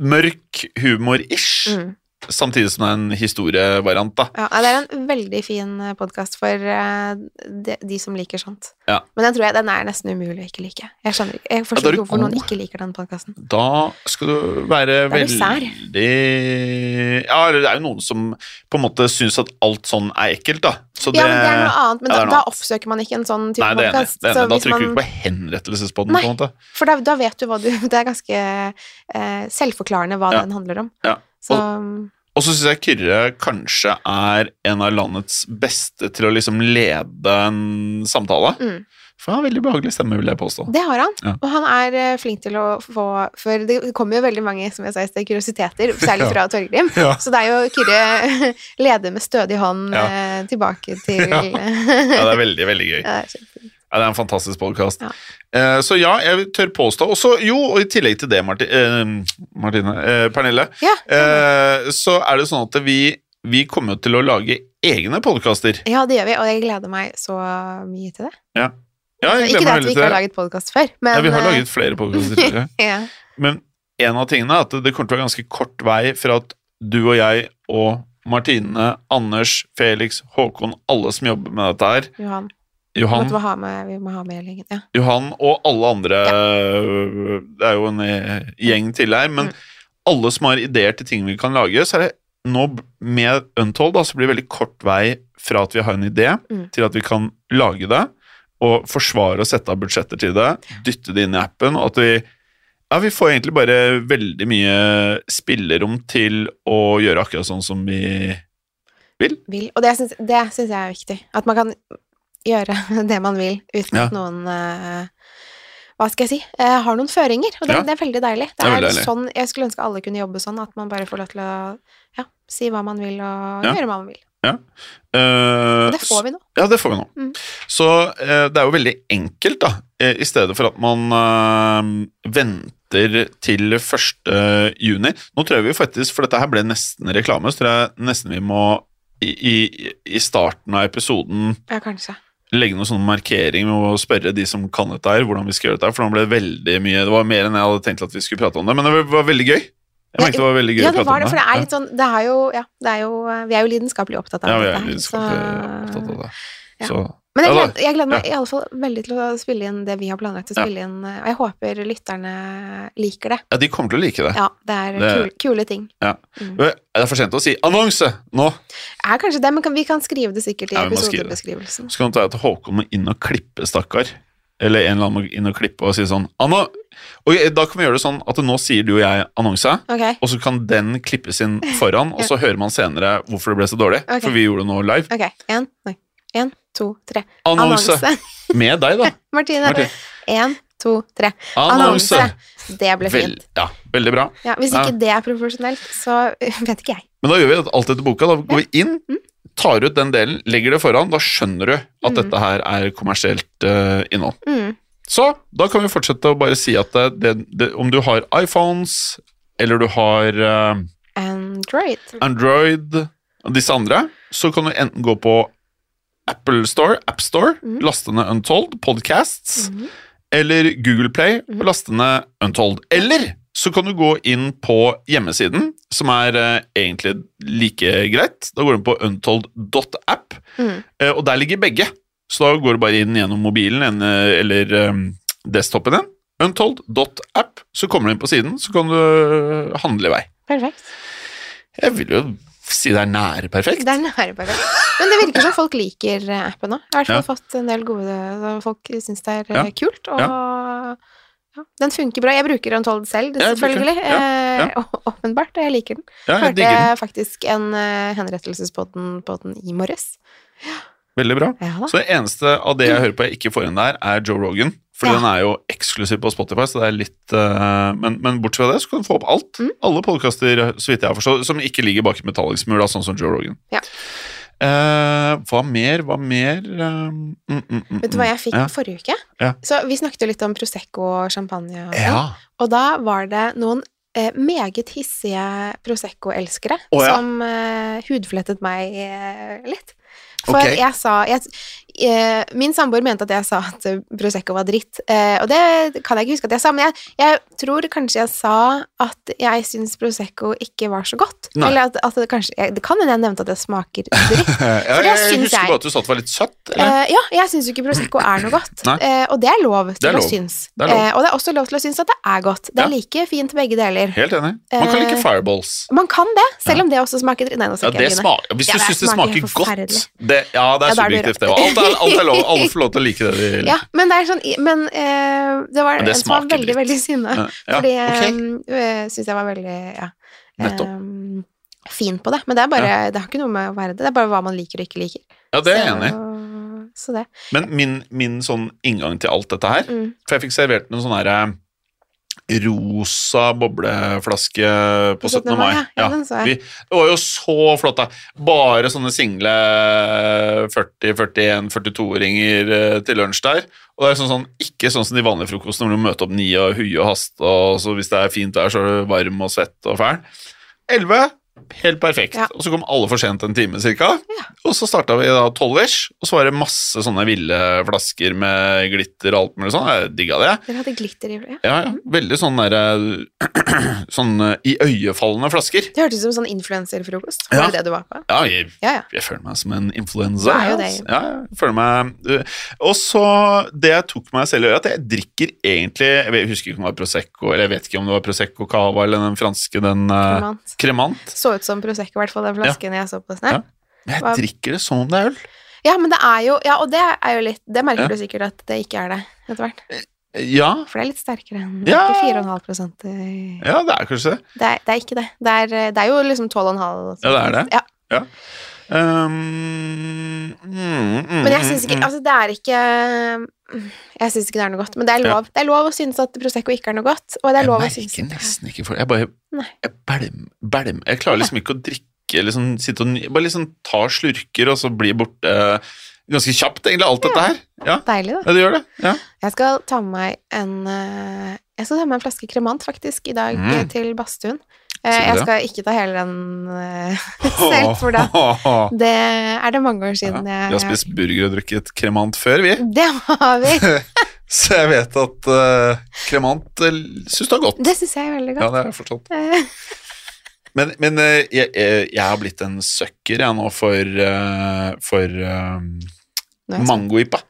mørk humor-ish, Mm. Samtidig som det er en historievariant, da. Ja, det er en veldig fin podkast for eh, de, de som liker sånt. Ja. Men den tror jeg den er nesten umulig å ikke like. Jeg skjønner jeg forstår ikke ja, hvorfor noen ikke liker den podkasten. Da skal du være veldig Ja, eller det er jo noen som på en måte syns at alt sånn er ekkelt, da. Så Ja, men det er noe annet, men ja, da, da annet. oppsøker man ikke en sånn type det er podkast. Det. Da trykker du ikke på henrettelsespodden, Nei. på en måte. For da, da vet du hva du Det er ganske eh, selvforklarende hva den handler om. Ja. Så Og så syns jeg Kyrre kanskje er en av landets beste til å liksom lede en samtale. Mm. For han har veldig behagelig stemme, vil jeg påstå. det har han. Ja. Og han er eh, flink til å få For det kommer jo veldig mange som jeg sa i sted, kuriositeter, særlig fra Torgrim. Ja. Så det er jo Kyrre leder med stødig hånd Ja. eh, tilbake til Ja. Ja, det er veldig, veldig gøy. Ja, det er en fantastisk podkast. Ja. Eh, så ja, jeg tør påstå også, Jo, og i tillegg til det, Marti, eh, Martine eh, Pernille, Ja. eh, så er det sånn at vi, vi kommer til å lage egne podkaster. ja, det gjør vi, og jeg gleder meg så mye til det. Ja. ja, jeg Ikke det at vi ikke har laget podkast før, men Ja, vi har laget flere podkaster. Men en av tingene er at det kommer til å være ganske kort vei fra at du og jeg og Martine, Anders, Felix, Håkon, alle som jobber med dette her, Johan. Johan, vi med, vi må ha med gjengen. Ja. Johan og alle andre Det er jo en eh, gjeng til her, men Mm. alle som har ideer til ting vi kan lage, så er det nå med Untold da, så blir det veldig kort vei fra at vi har en idé, Mm. til at vi kan lage det, og forsvare og sette av budsjetter til det, dytte det inn i appen, og at vi ja, vi får egentlig bare veldig mye spillerom til å gjøre akkurat sånn som vi vil. Vil. Og det syns jeg er viktig. At man kan gjøre det man vil uten Ja. at noen eh, hva skal jeg si, jeg har noen føringer. Og det, Ja. det er veldig deilig. Det Det er er, deilig. sånn, Jeg skulle ønske alle kunne jobbe sånn, at man bare får lov til å ja, si hva man vil, og Ja. gjøre hva man vil. Ja. Uh, det får vi nå. Ja, det får vi nå. Mm. Så uh, det er jo veldig enkelt, da. Eh, I stedet for at man uh, venter til 1. juni. Nå tror jeg vi faktisk, for dette her ble nesten reklame, så tror jeg nesten vi må i, i, i starten av episoden Ja, kanskje. Legge noen sånn markering med å spørre de som kan dette her, hvordan vi skal gjøre dette her, for nå ble det veldig mye Det var mer enn jeg hadde tenkt at vi skulle prate om det, men det var, veldig gøy. Jeg Ja, det var veldig gøy Ja, det var det, det. for det er litt sånn Det er jo, ja, det er jo Vi er jo lidenskapelig opptatt av ja, vi er lidenskapelig opptatt av det. Så Men jeg gleder, jeg gleder meg i alle fall veldig til å spille inn det vi har planlagt å Ja. spille inn, og jeg håper lytterne liker det. ja, de kommer til å like det. Ja, det er Det- kule, kule ting. Ja. Mm. Det er for sent å si annonse nå! Er kanskje det, men vi kan skrive det sikkert i Ja, episodebeskrivelsen. Så kan det være at Håkon må inn og klippe, stakkar. Eller en eller annen må inn og klippe og si sånn Anna Og da kan vi gjøre det sånn at nå sier du og jeg annonse, okay. og så kan den klippes inn foran, og så hører man senere hvorfor det ble så dårlig. Okay. For vi gjorde det nå live. ok. En, nei. En, to, tre. Annonse! Med deg, da. Martine. Martin. En, to, tre. Annonse! Det ble Vel, fint. ja, veldig bra. Ja, hvis Ja. ikke det er profesjonelt, så vet ikke jeg. Men da gjør vi alt etter boka. Da går vi inn, Mm. tar ut den delen, legger det foran. Da skjønner du at Mm. dette her er kommersielt uh, innhold. Mm. Så da kan vi fortsette å bare si at det, det, om du har iPhones, eller du har uh, Android. Android disse andre, så kan du enten gå på Apple Store, App Store, Mhm. laste ned Untold Podcasts, mm. eller Google Play Mhm. laste ned Untold. Eller så kan du gå inn på hjemmesiden, som er eh, egentlig like greit. Da går du inn på untold.app, Mm. eh, og der ligger begge. Så da går du bare inn gjennom mobilen en, eh, eller eh, desktopen din. Untold.app, så kommer du inn på siden, så kan du eh, handle i vei. Perfekt. Jeg vil jo si det er nære perfekt. Det er nære perfekt. Men det virker som folk liker eh, appen òg. Jeg har i hvert fall Ja. fått en del gode Folk syns det er Ja. eh, kult, og ja, den funker bra. Jeg bruker Untold selv, Jeg bruker den. selvfølgelig. Eh, åpenbart, og jeg liker den. Ja, jeg Hørte jeg faktisk en henrettelsespodden på den i morges. Veldig bra. Så det eneste av det jeg hører på jeg ikke får inn der, er Joe Rogan. Fordi den er jo eksklusiv på Spotify, så det er litt uh, men, men bortsett fra det, så kan du få opp alt. Mm. Alle podkaster, så vidt jeg har forstått, som ikke ligger bak en metallic-smur, sånn som Joe Rogan. Ja. Eh, hva mer, hva mer uh, mm, mm, mm, Vet du hva jeg fikk ja. forrige uke? Ja. Så vi snakket jo litt om Prosecco og champagne. Og, sånn. Ja. og da var det noen eh, meget hissige Prosecco-elskere oh, som eh, hudflettet meg eh, litt. For okay. jeg sa jeg, min samboer mente at jeg sa at eh, Prosecco var dritt, eh, og det kan jeg ikke huske at jeg sa, men jeg, jeg tror kanskje jeg sa at jeg syns Prosecco ikke var så godt. Nei. Eller at, at det kanskje Det kan hende jeg nevnte at det smaker dritt. Ja, jeg, jeg, husker bare at du sa at det var litt søtt. Eller? Eh, ja, jeg syns jo ikke Prosecco er noe godt, eh, og det er lov til er å synes. Det er lov. Eh, og det er også lov til å synes at det er godt. Det er Ja. like fint begge deler. Helt enig. Man kan like Eh, fireballs. Man kan det, selv om det også smaker dritt. Nei, nå Ja, ikke det jeg hvis du ja, syns det smaker smaker godt det, Ja, det er Ja, er subjektivt, det. og Alt er, lov. Alle får lov til å like det de liker. Ja, men det er sånn Men uh, det var Men det en som var veldig, litt. veldig sinna. Ja, ja, fordi ok. jeg syns jeg var veldig ja, eh, fin på det. Men det er bare Det har ikke noe med å være det. Det er bare hva man liker og ikke liker. Ja, det er jeg enig i. Så det. Men min, min sånn inngang til alt dette her Mm. For jeg fikk servert noen sånne herre rosa bobleflaske på 17. mai. Ja, vi, det var jo så flott, da. Bare sånne single 40-41-42-åringer eh, til lunsj der. Og det er sånn, sånn, ikke sånn som de vanlige frokostene hvor du møter opp ni og hui og hast, og hvis det er fint vær, så er du varm og svett og fæl. 11 Helt perfekt. Ja. Og så kom alle for sent en time cirka. Ja. Og så starta vi da tolv-ish, og så var det masse sånne ville flasker med glitter og alt mulig sånn. Jeg digga det. Dere hadde glitter i ja. Ja, ja. Veldig sånn derre Sånn eh, iøynefallende flasker. Det hørtes ut som sånn influenserfrokost. Ja. Var det det du var på? Ja, jeg, Ja, ja. jeg føler meg som en influenser. Er det. altså. Ja, jeg føler meg Og så Det jeg tok meg selv i øret, at jeg drikker egentlig Jeg husker ikke om det var Prosecco, eller jeg vet ikke om det var Prosecco Cava eller den franske, den uh, Cremant. Så ut som Prosecco, i hvert fall den flasken jeg så på Snap. Ja. jeg drikker det som om det er øl. Ja, men det er jo Ja, og det er jo litt Det merker Ja. du sikkert at det ikke er det etter hvert. Ja, For det er litt sterkere enn Ja. ikke 4,5 i- ja, det er kanskje det. det, er, det er ikke det. Det er, det er jo liksom 12,5 Ja, det er det. Ja. Ja. Um, mm, mm, Men jeg syns ikke mm, Altså, det er ikke Jeg syns ikke det er noe godt. Men det er lov. Det er lov å synes at Prosecco ikke er noe godt, og det er Jeg lov å synes merker det er nesten ikke for Jeg bare jeg bælm, bælm. Jeg klarer liksom ikke å drikke liksom, sitte og, Bare liksom ta slurker, og så bli borte ganske kjapt, egentlig, alt dette her. Ja, deilig, da. ja det gjør det. Ja. Jeg skal ta med meg en eh, Jeg skal ta med meg en flaske kremant, faktisk, i dag Mm. eh, til badstuen. Eh, jeg skal ikke ta hele den eh, selv, for da Det er det mange år Ja, siden vi jeg har spist burger og drukket kremant før, vi. Det har vi. Så jeg vet at uh, kremant uh, syns det er godt. Det syns jeg er veldig godt. Ja, det har jeg forstått. Eh, Men, men uh, jeg, jeg, har blitt en sucker jeg nå for, uh, for er mangoipa.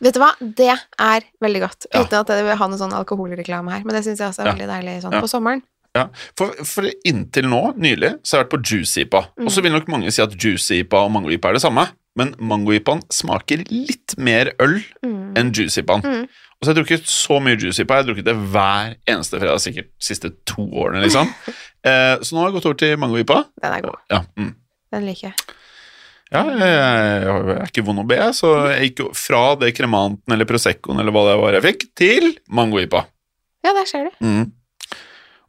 Vet du hva, det er veldig godt. Ja. Uten at jeg vil ha noe sånn alkoholreklame her, men det syns jeg også er Ja. veldig deilig sånn Ja. på sommeren. Ja, for, for inntil nå, nylig, så har jeg vært på juice-ipa. Og så vil nok mange si at juice-ipa og mango-ipa er det samme, men mango-ipaen smaker litt mer øl Mm. enn juice-ipaen. Mm. Og så har jeg drukket så mye juice-ipa, jeg har drukket det hver eneste fredag, sikkert de siste to årene, liksom. Eh, så nå har jeg gått over til mango-ipa. Den er god. Ja, mm. Den liker jeg. ja jeg er ikke vond å be, så jeg gikk jo fra det kremanten eller proseccoen eller hva det var jeg fikk, til mango-ipa. Ja, der ser du. Mm.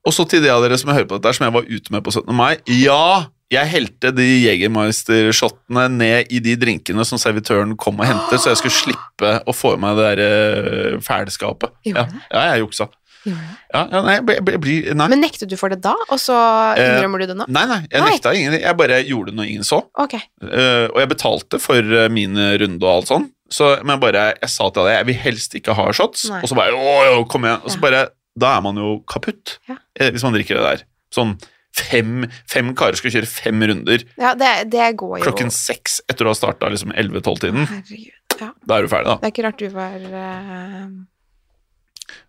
Og så til de av dere som hører på dette, som jeg var ute med på 17. mai. Ja, jeg helte de Jegermeister-shottene ned i de drinkene som servitøren kom og hentet, så jeg skulle slippe å få i meg det der eh, fælskapet. Ja, ja, jeg juksa. Ja, ja, nei, jeg ble- blir- nei. Men nektet du for det da, og så Eh, innrømmer du det nå? nei, nei, jeg Nei. nekta ingenting. Jeg bare gjorde det når ingen så. Ok. Uh, og jeg betalte for eh, min runde og alt sånn. Så, men bare, jeg sa til alle jeg vil helst ikke ha shots. Nei. Og så bare å, å, kom igjen. Og så bare Da er man jo kaputt Ja. eh, hvis man drikker det der. Sånn fem, fem karer skal kjøre fem runder Ja, det, det går jo klokken seks etter å ha starta liksom 11-12-tiden. Herregud. Ja. Da er du ferdig, da. Det er ikke rart du var uh,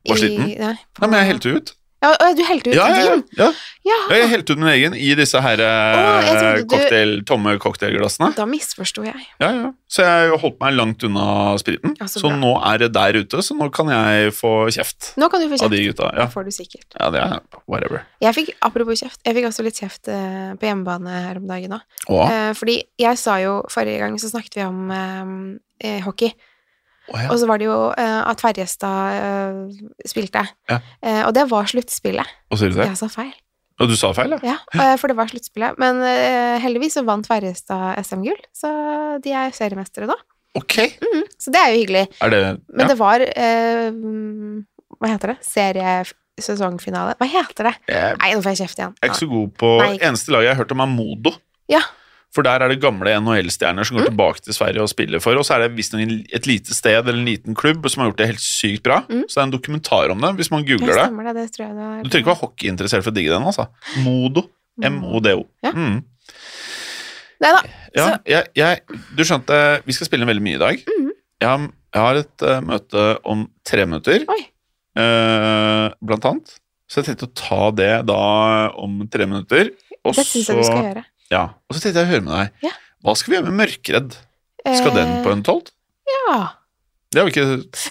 Var sliten? Nei, på- Nei, men jeg helte ut. Ja, du helte ut Ja, ja, ja. din? ja. Ja, Jeg helte ut min egen i disse her oh, eh, du- tomme cocktailglassene. da misforsto jeg. Ja, ja. Så jeg holdt meg langt unna spriten. Ja, så så nå er det der ute, så nå kan jeg få kjeft Nå kan du få av de kjeft. Ja. Det får du sikkert. ja det er whatever. Jeg fikk, apropos kjeft, jeg fikk også litt kjeft eh, på hjemmebane her om dagen òg. Eh, fordi jeg sa jo Forrige gang så snakket vi om eh, eh, hockey. Å ja. Og så var det jo uh, at Ferjestad uh, spilte. Ja. Uh, og det var sluttspillet. Og sier du det? Jeg sa feil. Og du sa feil, ja? Ja, for det var sluttspillet. Men heldigvis så vant Ferjestad SM-gull, så de er seriemestere nå. Ok. Mhm, så det er jo hyggelig. Er det Men ja. det var mm, Hva heter det? Seriesesongfinale? Hva heter det? Jeg Nei, nå får jeg kjeft igjen. er ikke så god på Nei. Eneste laget jeg har hørt om, er Modo. Ja. For der er det gamle NHL-stjerner som går Mm. tilbake til Sverige og spiller for, og så er det visstnok et lite sted eller en liten klubb som har gjort det helt sykt bra. Mm. Så det er en dokumentar om det, hvis man googler det. det. Det tror jeg det er... Du trenger ikke være hockeyinteressert for å digge den, altså. Modo. M-O-D-O. Ja. Mm. Nei da. Ja, jeg, jeg, du skjønte, vi skal spille veldig mye i dag. Mm. Jeg, har, jeg har et uh, møte om tre minutter, eh, blant annet. Så jeg tenkte å ta det da om tre minutter. Og Det syns jeg du skal gjøre. Ja, og så tenkte jeg å høre med deg. Ja. Hva skal vi gjøre med Mørkredd? Skal den på en tolv? Ja. Det har vi ikke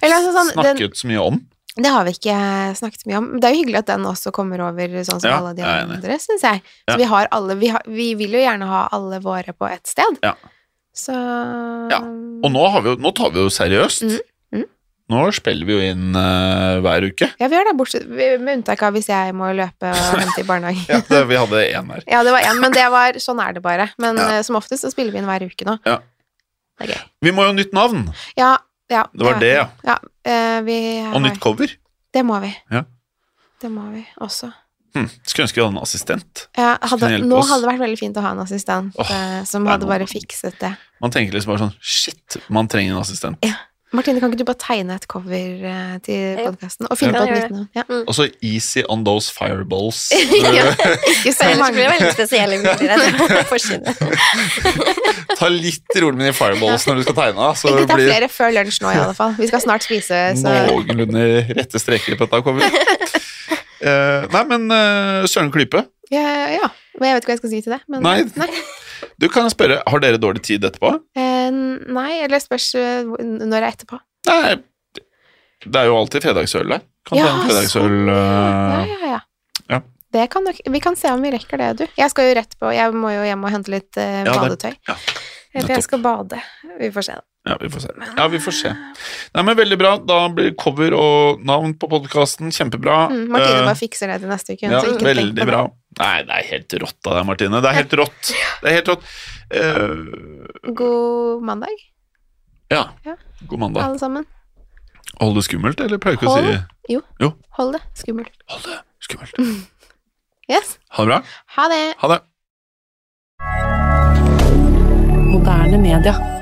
Eller altså sånn, den, snakket så mye om. det har vi ikke snakket mye om. Det er jo hyggelig at den også kommer over sånn som Ja, alle de andre, syns jeg. Så Ja. vi har alle vi, har, vi vil jo gjerne ha alle våre på ett sted. Ja. Så Ja, Og nå, har vi nå tar vi jo seriøst. Mhm. Nå spiller vi jo inn uh, hver uke. Ja, vi gjør det, bortsett, med unntak av hvis jeg må løpe og hente i barnehagen. Ja, det, vi hadde én her. Ja, det var én, men det var, sånn er det bare. Men Ja. eh, som oftest så spiller vi inn hver uke nå. Ja. Det er gøy. Vi må jo ha nytt navn, Ja, ja. Det var det, ja. Ja, uh, vi og nytt cover. Det må vi. Ja. Det må vi også. Hmm. skulle ønske vi hadde en assistent. Ja, hadde, nå oss. hadde det vært veldig fint å ha en assistent oh, som hadde noe. bare fikset det. Man tenker liksom bare sånn Shit, man trenger en assistent. Martine, kan ikke du bare tegne et cover eh, til podkasten? Og finne Ja, på et nytt navn? Ja. Mm. så easy on those fireballs. Ja. Ikke så mange. det blir veldig spesielle bilder. Ta litt rolig med de fireballs når du skal tegne. Så Ikke ta blir flere før lunsj nå, i alle fall. Vi skal snart spise, så noenlunde rette streker på dette coveret. Uh, nei, men uh, Søren Klype, ja, ja. Men jeg vet ikke hva jeg skal si til det. Men, Nei. nei. du kan spørre, har dere dårlig tid etterpå? Eh, nei, eller spørs eh, når det er etterpå. Nei, det er jo alltid fredagsøl der. Kan ta en fredagsøl så... ja. eh, ja, ja, ja. ja. Det kan nok, vi kan se om vi rekker det, du. Jeg skal jo rett på Jeg må jo hjem og hente litt eh, Ja, det- badetøy. ja, Eller nettopp. jeg skal bade. Vi får se. da. Ja, vi får se. Ja, vi får se. Nei, men Veldig bra. Da blir cover og navn på podkasten kjempebra. Mm, Martine Eh, bare fikser det til neste uke. ja, veldig bra. Nei, det er helt rått av deg, Martine. Det er helt rått. Det er helt rått. Eh, God mandag, ja. Ja. God mandag. alle sammen. Hold det skummelt, eller pleier du ikke å si Jo. Jo. Hold det skummelt. Hold det skummelt. Yes. Ha det bra. Ha det. Ha det. Moderne media.